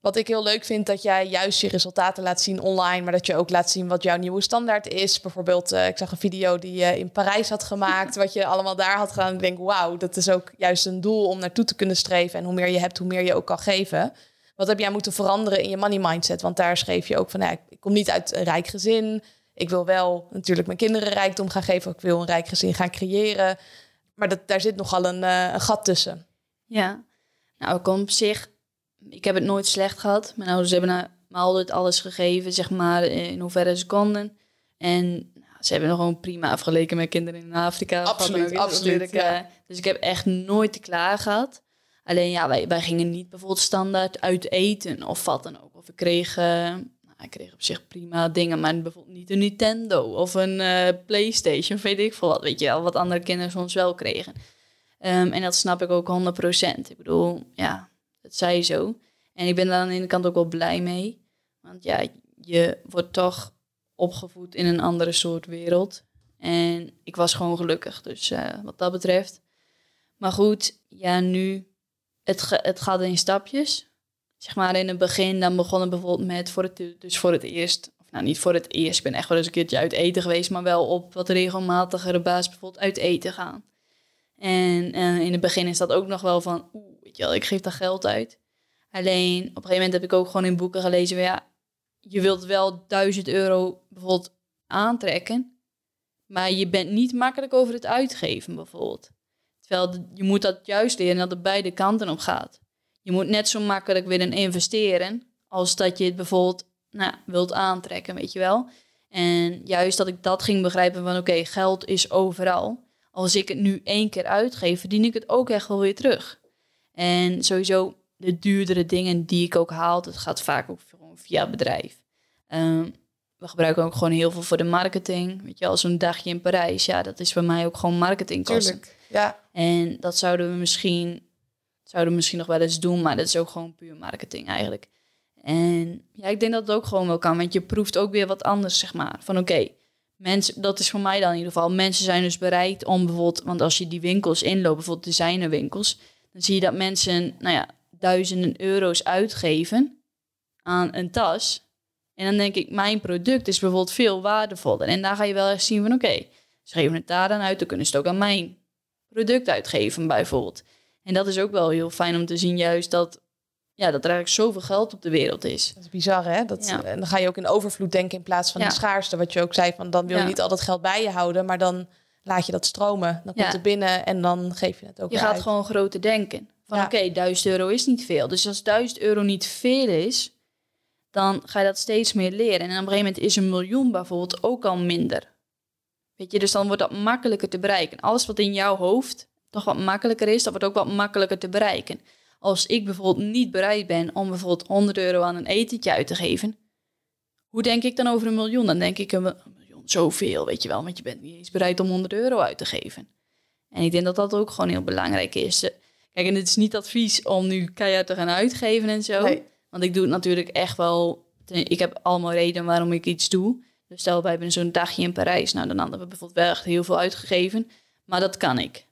Wat ik heel leuk vind, dat jij juist je resultaten laat zien online, maar dat je ook laat zien wat jouw nieuwe standaard is. Bijvoorbeeld, eh, ik zag een video die je in Parijs had gemaakt, wat je allemaal daar had gedaan. Ik denk, wauw, dat is ook juist een doel om naartoe te kunnen streven. En hoe meer je hebt, hoe meer je ook kan geven. Wat heb jij moeten veranderen in je money mindset? Want daar schreef je ook van, nou, ik kom niet uit een rijk gezin. Ik wil wel natuurlijk mijn kinderen rijkdom gaan geven. Ik wil een rijk gezin gaan creëren. Maar dat, daar zit nogal een, eh, een gat tussen.
Ja, nou, ik kom op zich, ik heb het nooit slecht gehad. Mijn ouders hebben me altijd alles gegeven, zeg maar, in hoeverre ze konden. En nou, ze hebben nog gewoon prima afgeleken met kinderen in Afrika.
Absoluut,
ook
absoluut, ja.
eh, dus ik heb echt nooit te klaar gehad. Alleen ja, wij, wij gingen niet bijvoorbeeld standaard uit eten of wat dan ook. Of ik kreeg, ik kreeg op zich prima dingen, maar bijvoorbeeld niet een Nintendo of een eh, Playstation, of weet ik veel wat, weet je wel. Wat andere kinderen soms wel kregen. Ehm, en dat snap ik ook 100%. Ik bedoel, ja, dat zei zo. En ik ben daar aan de ene kant ook wel blij mee. Want ja, je wordt toch opgevoed in een andere soort wereld. En ik was gewoon gelukkig, dus eh, wat dat betreft. Maar goed, ja, nu, het, het gaat in stapjes. Zeg maar in het begin, dan begon het bijvoorbeeld met voor het, dus voor het eerst, of nou niet voor het eerst, ik ben echt wel eens een keertje uit eten geweest, maar wel op wat regelmatigere basis bijvoorbeeld uit eten gaan. En eh, in het begin is dat ook nog wel van, oeh, weet je wel, ik geef daar geld uit. Alleen op een gegeven moment heb ik ook gewoon in boeken gelezen, van, ja, je wilt wel 1000 euro bijvoorbeeld aantrekken, maar je bent niet makkelijk over het uitgeven bijvoorbeeld. Terwijl je moet dat juist leren dat het beide kanten op gaat. Je moet net zo makkelijk willen investeren als dat je het bijvoorbeeld nou, wilt aantrekken, weet je wel. En juist dat ik dat ging begrijpen van oké, geld is overal. Als ik het nu één keer uitgeef, verdien ik het ook echt wel weer terug. En sowieso de duurdere dingen die ik ook haal, dat gaat vaak ook via bedrijf. Um, we gebruiken ook gewoon heel veel voor de marketing. Weet je, als zo'n dagje in Parijs, ja, dat is voor mij ook gewoon marketingkosten.
Tuurlijk, ja.
En dat zouden we misschien, zouden misschien nog wel eens doen, maar dat is ook gewoon puur marketing eigenlijk. En ja, ik denk dat het ook gewoon wel kan, want je proeft ook weer wat anders, zeg maar. Van oké, dat is voor mij dan in ieder geval. Mensen zijn dus bereid om bijvoorbeeld, want als je die winkels inloopt, bijvoorbeeld designerwinkels, dan zie je dat mensen, nou ja, duizenden euro's uitgeven aan een tas. En dan denk ik, mijn product is bijvoorbeeld veel waardevoller. En daar ga je wel echt zien van, oké, ze geven het daar dan uit, dan kunnen ze het ook aan mijn product uitgeven bijvoorbeeld. En dat is ook wel heel fijn om te zien juist dat, ja, dat er eigenlijk zoveel geld op de wereld is.
Dat is bizar, hè? Dat, En dan ga je ook in overvloed denken in plaats van de schaarste. Wat je ook zei, van dan wil je niet al dat geld bij je houden, maar dan laat je dat stromen. Dan komt het binnen en dan geef je het ook
Je gaat gewoon groter denken. Van oké, okay, 1000 euro is niet veel. Dus als 1000 euro niet veel is, dan ga je dat steeds meer leren. En op een gegeven moment is een miljoen bijvoorbeeld ook al minder. Weet je, dus dan wordt dat makkelijker te bereiken. Alles wat in jouw hoofd toch wat makkelijker is, dat wordt ook wat makkelijker te bereiken. Als ik bijvoorbeeld niet bereid ben om bijvoorbeeld 100 euro aan een etentje uit te geven, hoe denk ik dan over een miljoen? Dan denk ik een miljoen zoveel, weet je wel, want je bent niet eens bereid om 100 euro uit te geven. En ik denk dat dat ook gewoon heel belangrijk is. Kijk, en het is niet advies om nu keihard te gaan uitgeven en zo. Nee. Want ik doe het natuurlijk echt wel. Ik heb allemaal redenen waarom ik iets doe. Dus stel, wij hebben zo'n dagje in Parijs. Nou, dan hadden we bijvoorbeeld wel echt heel veel uitgegeven. Maar dat kan ik.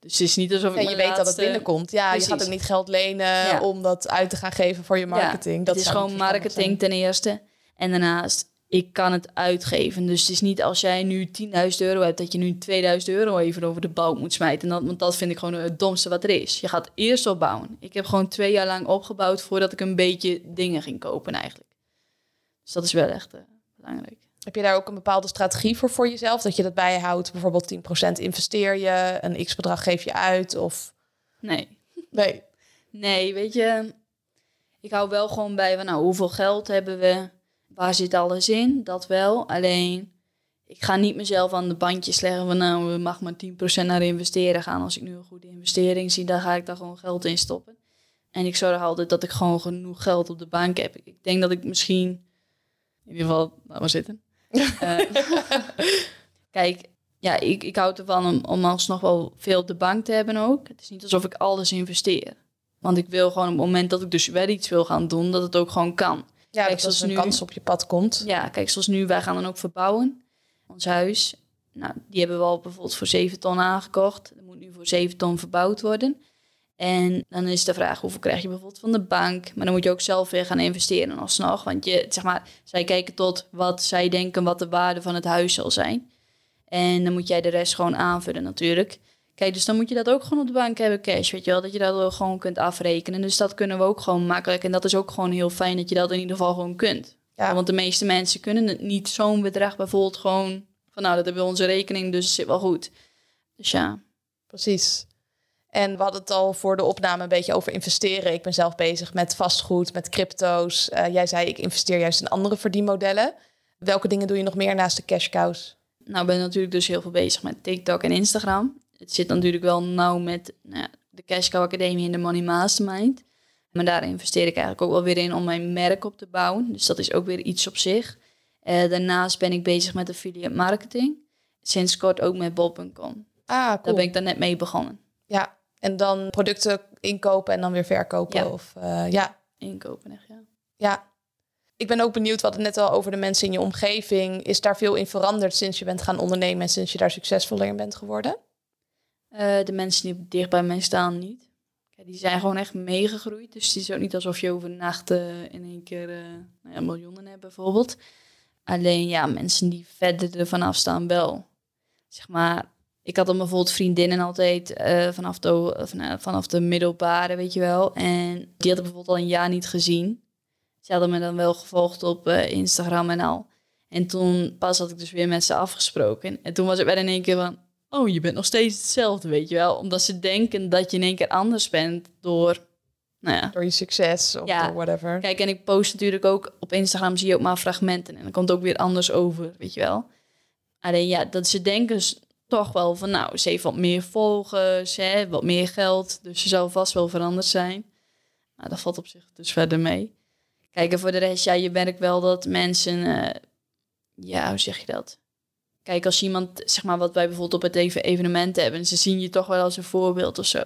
Dus het is niet alsof ik.
Ja, je weet dat het binnenkomt. Ja, je gaat ook niet geld lenen om dat uit te gaan geven voor je marketing. Ja,
dat is gewoon marketing ten eerste. En daarnaast, ik kan het uitgeven. Dus het is niet als jij nu 10.000 euro hebt, dat je nu 2000 euro even over de balk moet smijten. En dat, want dat vind ik gewoon het domste wat er is. Je gaat eerst opbouwen. Ik heb gewoon twee jaar lang opgebouwd voordat ik een beetje dingen ging kopen eigenlijk. Dus dat is wel echt uh, belangrijk.
Heb je daar ook een bepaalde strategie voor voor jezelf? Dat je dat bijhoudt? Bijvoorbeeld 10% investeer je, een x-bedrag geef je uit? Of...
Nee.
Nee.
Nee, weet je, ik hou wel gewoon bij van, nou, hoeveel geld hebben we? Waar zit alles in? Dat wel. Alleen, ik ga niet mezelf aan de bandjes leggen van, nou, we mag maar 10% naar investeren gaan. Als ik nu een goede investering zie, dan ga ik daar gewoon geld in stoppen. En ik zorg altijd dat ik gewoon genoeg geld op de bank heb. Ik denk dat ik misschien, in ieder geval, laat maar zitten. Uh, kijk, ja, ik, ik hou ervan om, om alsnog wel veel op de bank te hebben ook. Het is niet alsof ik alles investeer. Want ik wil gewoon op het moment dat ik dus wel iets wil gaan doen, dat het ook gewoon kan.
Ja, kijk, zoals een nu, kans op je pad komt.
Ja, kijk, zoals nu, wij gaan dan ook verbouwen. Ons huis, nou, die hebben we al bijvoorbeeld voor 7 ton aangekocht. Dat moet nu voor 7 ton verbouwd worden. En dan is de vraag, hoeveel krijg je bijvoorbeeld van de bank? Maar dan moet je ook zelf weer gaan investeren alsnog. Want je, zeg maar, zij kijken tot wat zij denken wat de waarde van het huis zal zijn. En dan moet jij de rest gewoon aanvullen natuurlijk. Kijk, dus dan moet je dat ook gewoon op de bank hebben, cash, weet je wel. Dat je dat gewoon kunt afrekenen. Dus dat kunnen we ook gewoon makkelijk. En dat is ook gewoon heel fijn dat je dat in ieder geval gewoon kunt. Ja. Want de meeste mensen kunnen het niet zo'n bedrag bijvoorbeeld gewoon... van nou, dat hebben we onze rekening, dus het zit wel goed. Dus ja.
Precies. En we hadden het al voor de opname een beetje over investeren. Ik ben zelf bezig met vastgoed, met crypto's. Uh, jij zei, ik investeer juist in andere verdienmodellen. Welke dingen doe je nog meer naast de cash cows?
Nou, ik ben natuurlijk dus heel veel bezig met TikTok en Instagram. Het zit natuurlijk wel nauw met nou ja, de Cash Cow Academie en de Money Mastermind. Maar daar investeer ik eigenlijk ook wel weer in om mijn merk op te bouwen. Dus dat is ook weer iets op zich. Uh, daarnaast ben ik bezig met affiliate marketing. Sinds kort ook met bol.com.
Ah, cool.
Daar ben ik dan net mee begonnen.
Ja, en dan producten inkopen en dan weer verkopen?
Ja.
Of, uh, ja.
Inkopen, echt, ja.
Ja. Ik ben ook benieuwd, wat het net al over de mensen in je omgeving. Is daar veel in veranderd sinds je bent gaan ondernemen en sinds je daar succesvoller in bent geworden?
Uh, de mensen die dicht bij mij staan niet. Kijk, die zijn gewoon echt meegegroeid. Dus het is ook niet alsof je overnacht uh, in één keer uh, nou ja, miljoenen hebt bijvoorbeeld. Alleen ja, mensen die verder ervan afstaan wel. Zeg maar, ik had dan bijvoorbeeld vriendinnen altijd eh, vanaf, de, van, vanaf de middelbare, weet je wel. En die hadden bijvoorbeeld al een jaar niet gezien. Ze hadden me dan wel gevolgd op eh, Instagram en al. En toen pas had ik dus weer met ze afgesproken. En toen was het weer in één keer van... Oh, je bent nog steeds hetzelfde, weet je wel. Omdat ze denken dat je in één keer anders bent door... Nou ja.
Door je succes of
Ja.
door whatever.
Kijk, en ik post natuurlijk ook op Instagram, zie je ook maar fragmenten. En dan komt ook weer anders over, weet je wel. Alleen ja, dat ze denken toch wel van, nou, ze heeft wat meer volgers, hè, wat meer geld. Dus ze zou vast wel veranderd zijn. Maar dat valt op zich dus verder mee. Kijk, en voor de rest, ja, je merkt wel dat mensen, eh, ja, hoe zeg je dat? Kijk, als iemand, zeg maar, wat wij bijvoorbeeld op het even evenement hebben, ze zien je toch wel als een voorbeeld of zo.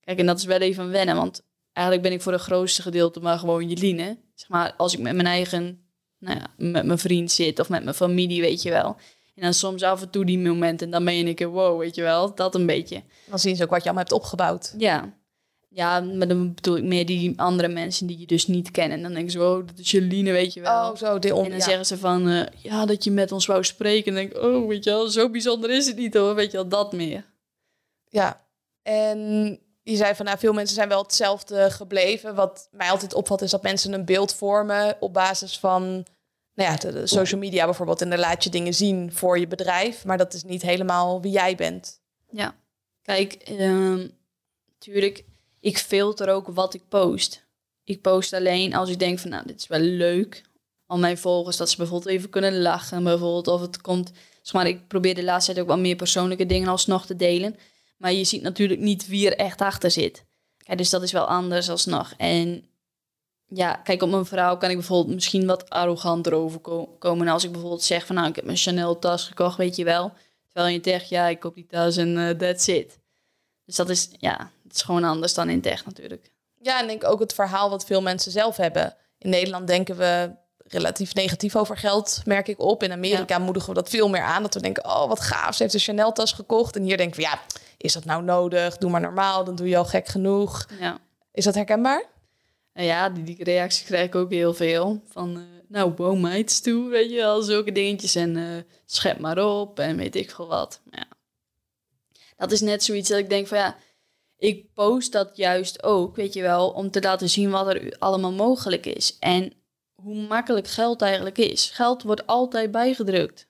Kijk, en dat is wel even wennen, want eigenlijk ben ik voor het grootste gedeelte maar gewoon Jeline. Zeg maar, als ik met mijn eigen, nou ja, met mijn vriend zit of met mijn familie, weet je wel. En dan soms af en toe die momenten, dan ben je een keer wow, weet je wel. Dat een beetje.
Dan zien ze ook wat je allemaal hebt opgebouwd.
Ja. Ja, maar dan bedoel ik meer die andere mensen die je dus niet kennen. En dan denken ze, wow, dat is Jeline, weet je wel.
Oh, zo. De
En dan
ja.
zeggen ze van, eh, ja, dat je met ons wou spreken. En dan denk ik, oh, weet je wel, zo bijzonder is het niet hoor. Weet je wel, dat meer.
Ja, en je zei van nou, veel mensen zijn wel hetzelfde gebleven. Wat mij altijd opvalt is dat mensen een beeld vormen op basis van nou ja, de, social media bijvoorbeeld. En dan laat je dingen zien voor je bedrijf, maar dat is niet helemaal wie jij bent.
Ja. Kijk, ehm tuurlijk, ik filter ook wat ik post. Ik post alleen als ik denk van, nou, dit is wel leuk. Al mijn volgers, dat ze bijvoorbeeld even kunnen lachen. Bijvoorbeeld, of het komt... Zeg maar, ik probeer de laatste tijd ook wat meer persoonlijke dingen alsnog te delen. Maar je ziet natuurlijk niet wie er echt achter zit. Kijk, dus dat is wel anders alsnog. En ja, kijk, op mijn vrouw kan ik bijvoorbeeld misschien wat arroganter overkomen. Als ik bijvoorbeeld zeg van, nou, ik heb mijn Chanel tas gekocht, weet je wel. Terwijl je zegt, ja, ik koop die tas en eh, that's it. Dus dat is, ja, dat is gewoon anders dan in tech natuurlijk.
Ja, en ik denk ook het verhaal wat veel mensen zelf hebben. In Nederland denken we relatief negatief over geld, merk ik op. In Amerika moedigen we dat veel meer aan. Dat we denken, oh wat gaaf, ze heeft een Chanel-tas gekocht. En hier denken we, ja, is dat nou nodig? Doe maar normaal, dan doe je al gek genoeg.
Ja,
Is dat herkenbaar?
En ja die, die reacties krijg ik ook heel veel. Van, eh, nou, wow, meid, toe, weet je wel, zulke dingetjes. En eh, schep maar op en weet ik veel wat. Ja. Dat is net zoiets dat ik denk van, ja, ik post dat juist ook, weet je wel, om te laten zien wat er allemaal mogelijk is. En hoe makkelijk geld eigenlijk is. Geld wordt altijd bijgedrukt.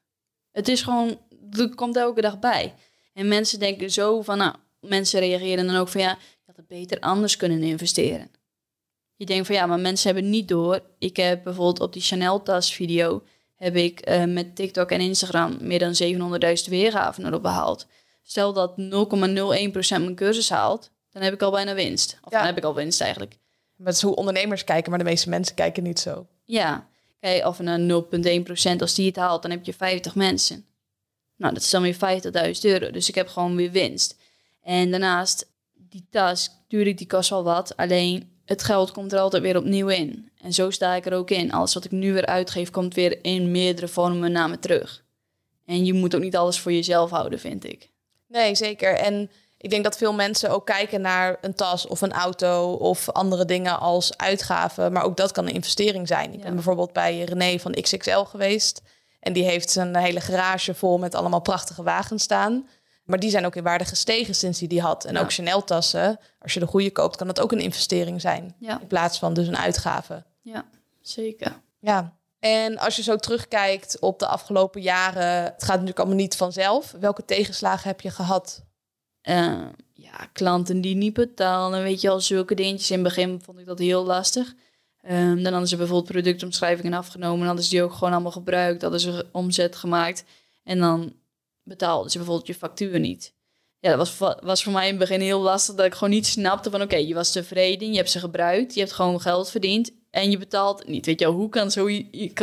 Het is gewoon, er komt elke dag bij. En mensen denken zo van, nou, mensen reageren dan ook van, ja, je had het beter anders kunnen investeren. Je denkt van, ja, maar mensen hebben niet door. Ik heb bijvoorbeeld op die Chanel-tas video, heb ik eh, met TikTok en Instagram meer dan 700.000 weergaven erop behaald. Stel dat 0,01% mijn cursus haalt, dan heb ik al bijna winst. Of
Ja.
dan heb ik al winst eigenlijk.
Dat is hoe ondernemers kijken, maar de meeste mensen kijken niet zo.
Ja, kijk, of een 0,1% als die het haalt, dan heb je 50 mensen. Nou, dat is dan weer 50.000 euro. Dus ik heb gewoon weer winst. En daarnaast, die tas, tuurlijk, die kost wel wat. Alleen, het geld komt er altijd weer opnieuw in. En zo sta ik er ook in. Alles wat ik nu weer uitgeef, komt weer in meerdere vormen naar me terug. En je moet ook niet alles voor jezelf houden, vind ik.
Nee, zeker. En ik denk dat veel mensen ook kijken naar een tas of een auto of andere dingen als uitgaven. Maar ook dat kan een investering zijn. Ik
Ja.
ben bijvoorbeeld bij René van XXL geweest. En die heeft zijn hele garage vol met allemaal prachtige wagens staan. Maar die zijn ook in waarde gestegen sinds hij die had. En
Ja.
ook Chanel-tassen, als je de goede koopt, kan dat ook een investering zijn.
Ja.
In plaats van dus een uitgave.
Ja, zeker.
Ja. En als je zo terugkijkt op de afgelopen jaren, het gaat natuurlijk allemaal niet vanzelf. Welke tegenslagen heb je gehad?
Eh, ja, klanten die niet betalen, weet je al, zulke dingetjes. In het begin vond ik dat heel lastig. Ehm, dan hadden ze bijvoorbeeld productomschrijvingen afgenomen, hadden ze die ook gewoon allemaal gebruikt, hadden ze omzet gemaakt. En dan betaalden ze bijvoorbeeld je factuur niet. Ja, dat was, was voor mij in het begin heel lastig, dat ik gewoon niet snapte van, oké, je was tevreden, je hebt ze gebruikt, je hebt gewoon geld verdiend en je betaalt niet. Weet je wel, hoe kan, zo,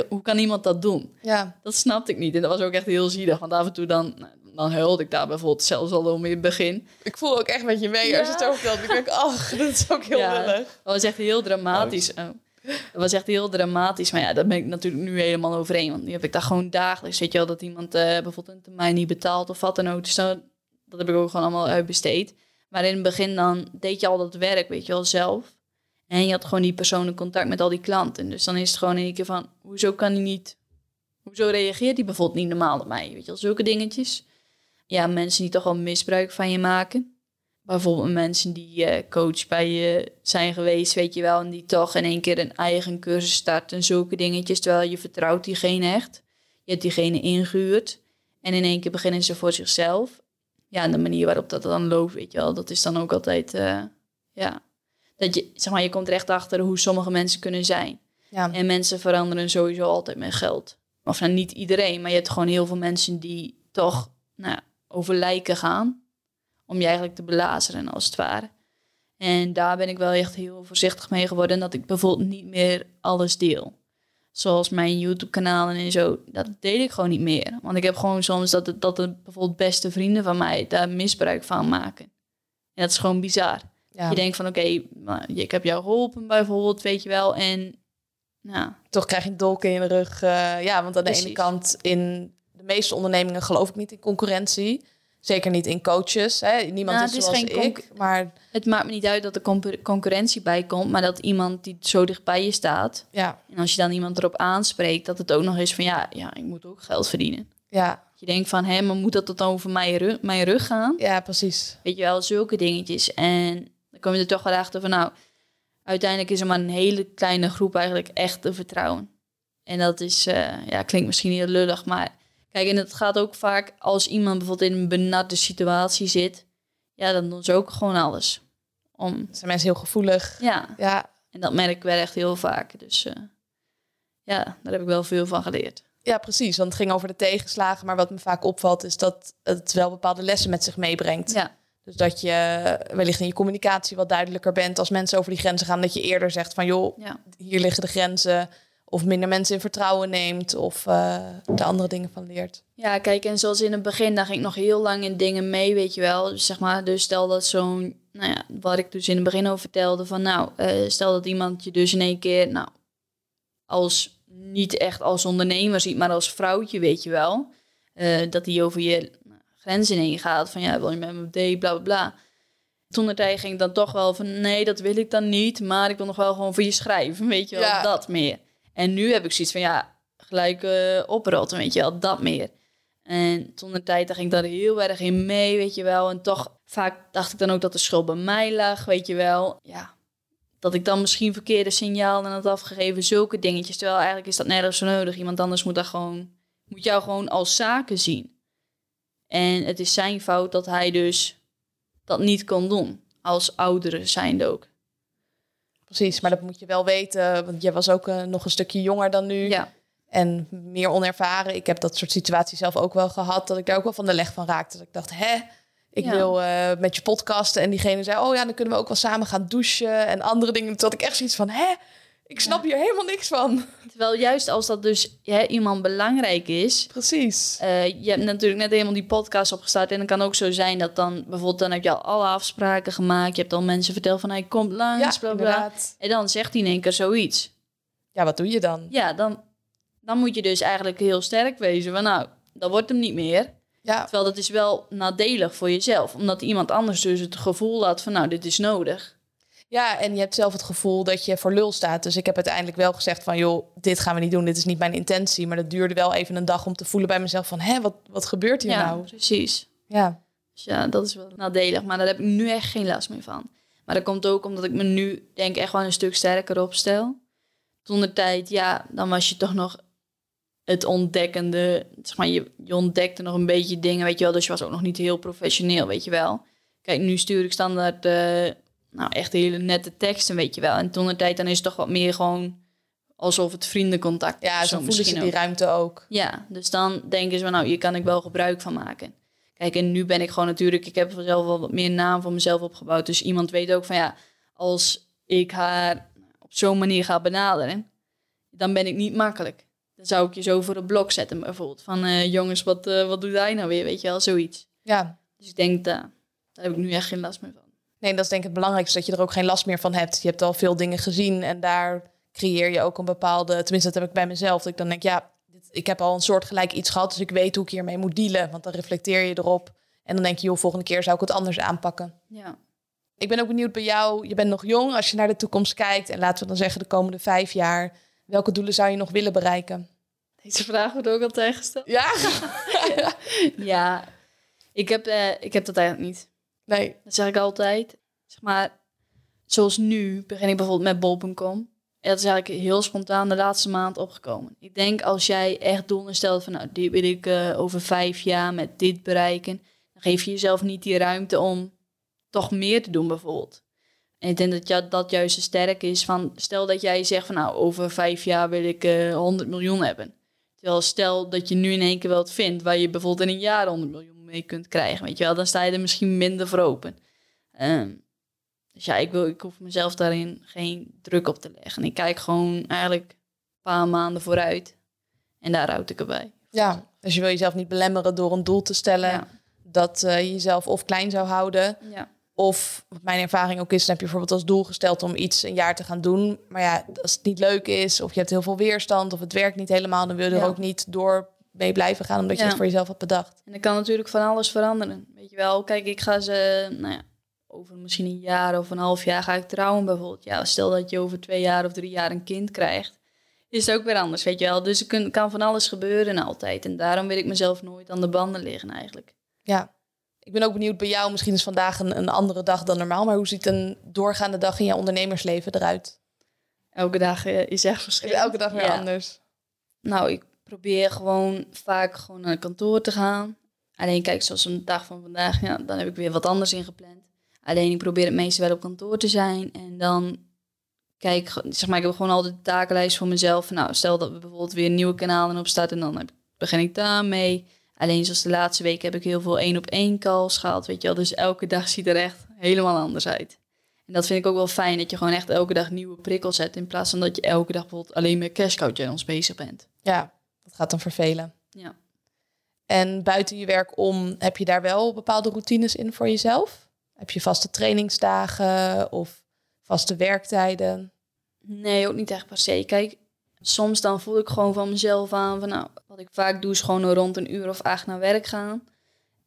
hoe kan iemand dat doen?
Ja,
Dat snapte ik niet. En dat was ook echt heel zielig. Want af en toe dan, dan huilde ik daar bijvoorbeeld zelfs al om in het begin.
ik voel ook echt met je mee als je het zo vertelt. Ik denk, ach, dat is ook heel
Ja.
lullig.
Dat was echt heel dramatisch. Oh. Dat was echt heel dramatisch. Maar ja, daar ben ik natuurlijk nu helemaal overheen. Want nu heb ik daar gewoon dagelijks. Weet je wel, dat iemand eh, bijvoorbeeld een termijn niet betaalt of wat dan ook. Dus dat, dat heb ik ook gewoon allemaal uitbesteed. Maar in het begin dan deed je al dat werk, weet je wel, zelf. En je had gewoon die persoonlijk contact met al die klanten. Dus dan is het gewoon in één keer van, hoezo kan hij niet hoezo reageert die bijvoorbeeld niet normaal op mij? Weet je wel, zulke dingetjes. Ja, mensen die toch wel misbruik van je maken. Bijvoorbeeld mensen die uh, coach bij je zijn geweest, weet je wel, en die toch in één keer een eigen cursus starten, zulke dingetjes, terwijl je vertrouwt diegene echt. Je hebt diegene ingehuurd en in één keer beginnen ze voor zichzelf. Ja, en de manier waarop dat dan loopt, weet je wel, dat is dan ook altijd, uh, ja, dat je, zeg maar, je komt er echt achter hoe sommige mensen kunnen zijn. Ja. En mensen veranderen sowieso altijd met geld. Of nou, niet iedereen, maar je hebt gewoon heel veel mensen die toch nou, over lijken gaan. Om je eigenlijk te belazeren, als het ware. En daar ben ik wel echt heel voorzichtig mee geworden. Dat ik bijvoorbeeld niet meer alles deel. Zoals mijn YouTube-kanalen en zo. Dat deel ik gewoon niet meer. Want ik heb gewoon soms dat, het, dat de bijvoorbeeld beste vrienden van mij daar misbruik van maken. En dat is gewoon bizar. Je denkt van oké, okay, ik heb jou geholpen bijvoorbeeld, weet je wel. En nou,
toch krijg je een dolk in je rug. Uh, ja, want aan de ene kant in de meeste ondernemingen geloof ik niet in concurrentie. Zeker niet in coaches. Hè. Niemand nou, is zoals ik. Maar...
Het maakt me niet uit dat er concurrentie bij komt, maar dat iemand die zo dicht bij je staat.
Ja.
En als je dan iemand erop aanspreekt, dat het ook nog is van ja, ja ik moet ook geld verdienen.
Ja.
Je denkt van, hé, maar moet dat dan over mijn rug, mijn rug gaan?
Ja, precies.
Weet je wel, zulke dingetjes. En dan kom je er toch wel achter van, nou, uiteindelijk is er maar een hele kleine groep eigenlijk echt te vertrouwen. En dat is, uh, ja, klinkt misschien heel lullig, maar kijk, en het gaat ook vaak als iemand bijvoorbeeld in een benarde situatie zit, ja, dan doen ze ook gewoon alles. Om...
Zijn mensen heel gevoelig?
Ja.
ja.
En dat merk ik wel echt heel vaak. Dus uh, ja, daar heb ik wel veel van geleerd.
Ja, precies. Want het ging over de tegenslagen. Maar wat me vaak opvalt, is dat het wel bepaalde lessen met zich meebrengt.
Ja.
Dus dat je wellicht in je communicatie wat duidelijker bent als mensen over die grenzen gaan. Dat je eerder zegt van joh, hier liggen de grenzen. Of minder mensen in vertrouwen neemt of uh, er andere dingen van leert.
Ja, kijk, en zoals in het begin, daar ging ik nog heel lang in dingen mee, weet je wel. Dus zeg maar, dus stel dat zo'n, nou ja, wat ik dus in het begin over vertelde, van nou, uh, stel dat iemand je dus in één keer, nou, als, niet echt als ondernemer ziet, maar als vrouwtje, weet je wel. Uh, dat die over je grenzen heen gaat. Van ja, wil je met me date, bla bla bla. Toen de tijd ging ik dan toch wel van nee, dat wil ik dan niet. Maar ik wil nog wel gewoon voor je schrijven, weet je wel, ja. dat meer. En nu heb ik zoiets van ja, gelijk uh, oprotten, weet je wel, dat meer. En toen de tijd, daar ging ik daar heel erg in mee, weet je wel. En toch vaak dacht ik dan ook dat de schuld bij mij lag, weet je wel. Ja, dat ik dan misschien verkeerde signalen had afgegeven, zulke dingetjes. Terwijl eigenlijk is dat nergens zo nodig. Iemand anders moet, daar gewoon, moet jou gewoon als zaken zien. En het is zijn fout dat hij dus dat niet kon doen. Als oudere zijnde ook.
Precies, maar dat moet je wel weten. Want je was ook uh, nog een stukje jonger dan nu.
Ja.
En meer onervaren. Ik heb dat soort situaties zelf ook wel gehad. Dat ik daar ook wel van de leg van raakte. Dat ik dacht, hè, ik wil uh, met je podcasten. En diegene zei, oh ja, dan kunnen we ook wel samen gaan douchen. En andere dingen. Toen had ik echt zoiets van, hè, ik snap hier helemaal niks van.
Terwijl juist als dat dus hè, iemand belangrijk is.
Precies.
Uh, je hebt natuurlijk net helemaal die podcast opgestart. En het kan ook zo zijn dat dan bijvoorbeeld dan heb je al alle afspraken gemaakt. Je hebt al mensen verteld van hij komt langs. Ja, bla, bla. En dan zegt hij in één keer zoiets.
Ja, wat doe je dan?
Ja, dan, dan moet je dus eigenlijk heel sterk wezen. Van nou, dat wordt hem niet meer.
Ja.
Terwijl dat is wel nadelig voor jezelf. Omdat iemand anders dus het gevoel had van nou, dit is nodig.
Ja, en je hebt zelf het gevoel dat je voor lul staat. Dus ik heb uiteindelijk wel gezegd van... joh, dit gaan we niet doen, dit is niet mijn intentie. Maar dat duurde wel even een dag om te voelen bij mezelf van... hé, wat, wat gebeurt hier
ja,
nou?
precies.
Ja.
Dus ja, dat is wel nadelig. Maar daar heb ik nu echt geen last meer van. Maar dat komt ook omdat ik me nu denk echt wel een stuk sterker opstel. Toen de tijd, ja, dan was je toch nog het ontdekkende... Zeg maar, je, je ontdekte nog een beetje dingen, weet je wel. Dus je was ook nog niet heel professioneel, weet je wel. Kijk, nu stuur ik standaard... Uh, nou, echt hele nette teksten, weet je wel. En toen de tijd dan is het toch wat meer gewoon alsof het vriendencontact
is. Ja, zo voelen ze die ruimte ook.
Ja, dus dan denken ze van nou, hier kan ik wel gebruik van maken. Kijk, en nu ben ik gewoon natuurlijk, ik heb zelf wel wat meer naam voor mezelf opgebouwd. Dus iemand weet ook van ja, als ik haar op zo'n manier ga benaderen, dan ben ik niet makkelijk. Dan zou ik je zo voor het blok zetten bijvoorbeeld. Van uh, jongens, wat, uh, wat doet hij nou weer, weet je wel, zoiets.
Ja.
Dus ik denk, uh, daar heb ik nu echt geen last meer van.
Nee, dat is denk ik het belangrijkste, dat je er ook geen last meer van hebt. Je hebt al veel dingen gezien en daar creëer je ook een bepaalde... Tenminste, dat heb ik bij mezelf. Dat ik dan denk, ja, ik heb al een soort gelijk iets gehad... dus ik weet hoe ik hiermee moet dealen. Want dan reflecteer je erop. En dan denk je, joh, volgende keer zou ik het anders aanpakken.
Ja.
Ik ben ook benieuwd bij jou. Je bent nog jong. Als je naar de toekomst kijkt... en laten we dan zeggen de komende vijf jaar... welke doelen zou je nog willen bereiken?
Deze vraag wordt ook altijd gesteld.
Ja?
Ja, ik heb, eh, ik heb dat eigenlijk niet.
Nee.
Dat zeg ik altijd. Zeg maar, zoals nu begin ik bijvoorbeeld met bol.com. En dat is eigenlijk heel spontaan de laatste maand opgekomen. Ik denk als jij echt doelen stelt van nou, dit wil ik eh, over vijf jaar met dit bereiken. Dan geef je jezelf niet die ruimte om toch meer te doen bijvoorbeeld. En ik denk dat dat juist sterk is van stel dat jij zegt van nou over vijf jaar wil ik eh 100 miljoen hebben. Terwijl stel dat je nu in één keer wel het vindt waar je bijvoorbeeld in een jaar 100 miljoen mee kunt krijgen. Weet je wel, dan sta je er misschien minder voor open. Ehm, dus ja, ik, wil, ik hoef mezelf daarin geen druk op te leggen. Ik kijk gewoon eigenlijk een paar maanden vooruit. En daar houd ik erbij.
Ja, dus je wil jezelf niet belemmeren door een doel te stellen
Ja.
dat eh, je jezelf of klein zou houden.
Ja.
Of wat mijn ervaring ook is, dan heb je bijvoorbeeld als doel gesteld om iets een jaar te gaan doen. Maar ja, als het niet leuk is, of je hebt heel veel weerstand, of het werkt niet helemaal, dan wil je er
Ja.
ook niet door mee blijven gaan, omdat je het voor jezelf had bedacht.
En dan kan natuurlijk van alles veranderen. Weet je wel, kijk, ik ga ze, nou ja, over misschien een jaar of een half jaar ga ik trouwen bijvoorbeeld. Ja, stel dat je over twee jaar of drie jaar een kind krijgt, is het ook weer anders, weet je wel. Dus er kan van alles gebeuren altijd. En daarom wil ik mezelf nooit aan de banden liggen eigenlijk.
Ja. Ik ben ook benieuwd bij jou, misschien is vandaag een, een andere dag dan normaal, maar hoe ziet een doorgaande dag in jouw ondernemersleven eruit?
Elke dag eh, is echt verschillend.
elke dag weer
Ja.
anders?
Nou, ik probeer gewoon vaak gewoon naar het kantoor te gaan. Alleen kijk, zoals een dag van vandaag, ja, dan heb ik weer wat anders ingepland. Alleen ik probeer het meeste wel op kantoor te zijn. En dan kijk, zeg maar, ik heb gewoon altijd de takenlijst voor mezelf. Nou, stel dat we bijvoorbeeld weer nieuwe kanalen op starten, dan begin ik daarmee. Alleen zoals de laatste week heb ik heel veel één op één calls gehad, weet je wel. Dus elke dag ziet er echt helemaal anders uit. En dat vind ik ook wel fijn, dat je gewoon echt elke dag nieuwe prikkels zet. In plaats van dat je elke dag bijvoorbeeld alleen met cash cow channels bezig bent.
Ja, dat gaat dan vervelen.
Ja.
En buiten je werk om, heb je daar wel bepaalde routines in voor jezelf? Heb je vaste trainingsdagen of vaste werktijden?
Nee, ook niet echt per se. Kijk, soms dan voel ik gewoon van mezelf aan van nou, wat ik vaak doe is gewoon rond een uur of acht naar werk gaan.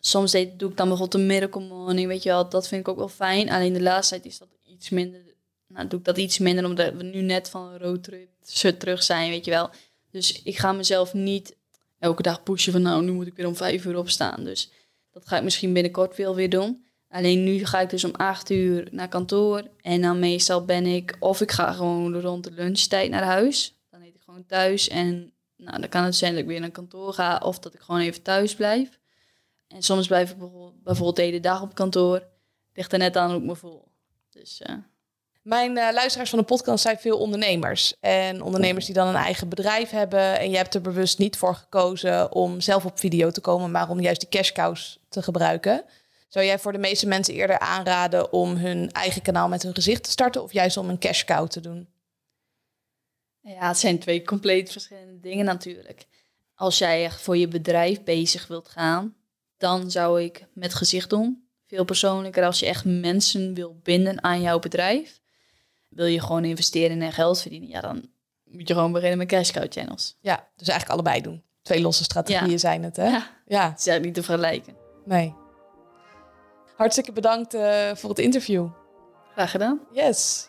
Soms doe ik dan bijvoorbeeld een miracle morning, weet je wel. Dat vind ik ook wel fijn. Alleen de laatste tijd is dat iets minder. Nou, doe ik dat iets minder omdat we nu net van een roadtrip terug zijn, weet je wel. Dus ik ga mezelf niet elke dag pushen van nou, nu moet ik weer om vijf uur opstaan. Dus dat ga ik misschien binnenkort wel weer doen. Alleen nu ga ik dus om acht uur naar kantoor. En dan meestal ben ik, of ik ga gewoon rond de lunchtijd naar huis. Dan eet ik gewoon thuis. En nou, dan kan het zijn dat ik weer naar kantoor ga. Of dat ik gewoon even thuis blijf. En soms blijf ik bijvoorbeeld, de hele dag op kantoor. Ligt er net aan ik me voel. Dus eh,
Mijn eh, luisteraars van de podcast zijn veel ondernemers. En ondernemers die dan een eigen bedrijf hebben. En je hebt er bewust niet voor gekozen om zelf op video te komen, maar om juist die cash cows te gebruiken. Zou jij voor de meeste mensen eerder aanraden om hun eigen kanaal met hun gezicht te starten of juist om een cash cow te doen?
ja, het zijn twee compleet verschillende dingen natuurlijk. Als jij echt voor je bedrijf bezig wilt gaan, dan zou ik met gezicht doen. Veel persoonlijker als je echt mensen wil binden aan jouw bedrijf. Wil je gewoon investeren en geld verdienen, ja, dan moet je gewoon beginnen met cash cow channels.
Ja, dus eigenlijk allebei doen. Twee losse strategieën
Ja.
zijn het, hè?
Ja,
Ja,
het is eigenlijk niet te vergelijken.
nee. Hartstikke bedankt eh, voor het interview.
Graag gedaan.
Yes.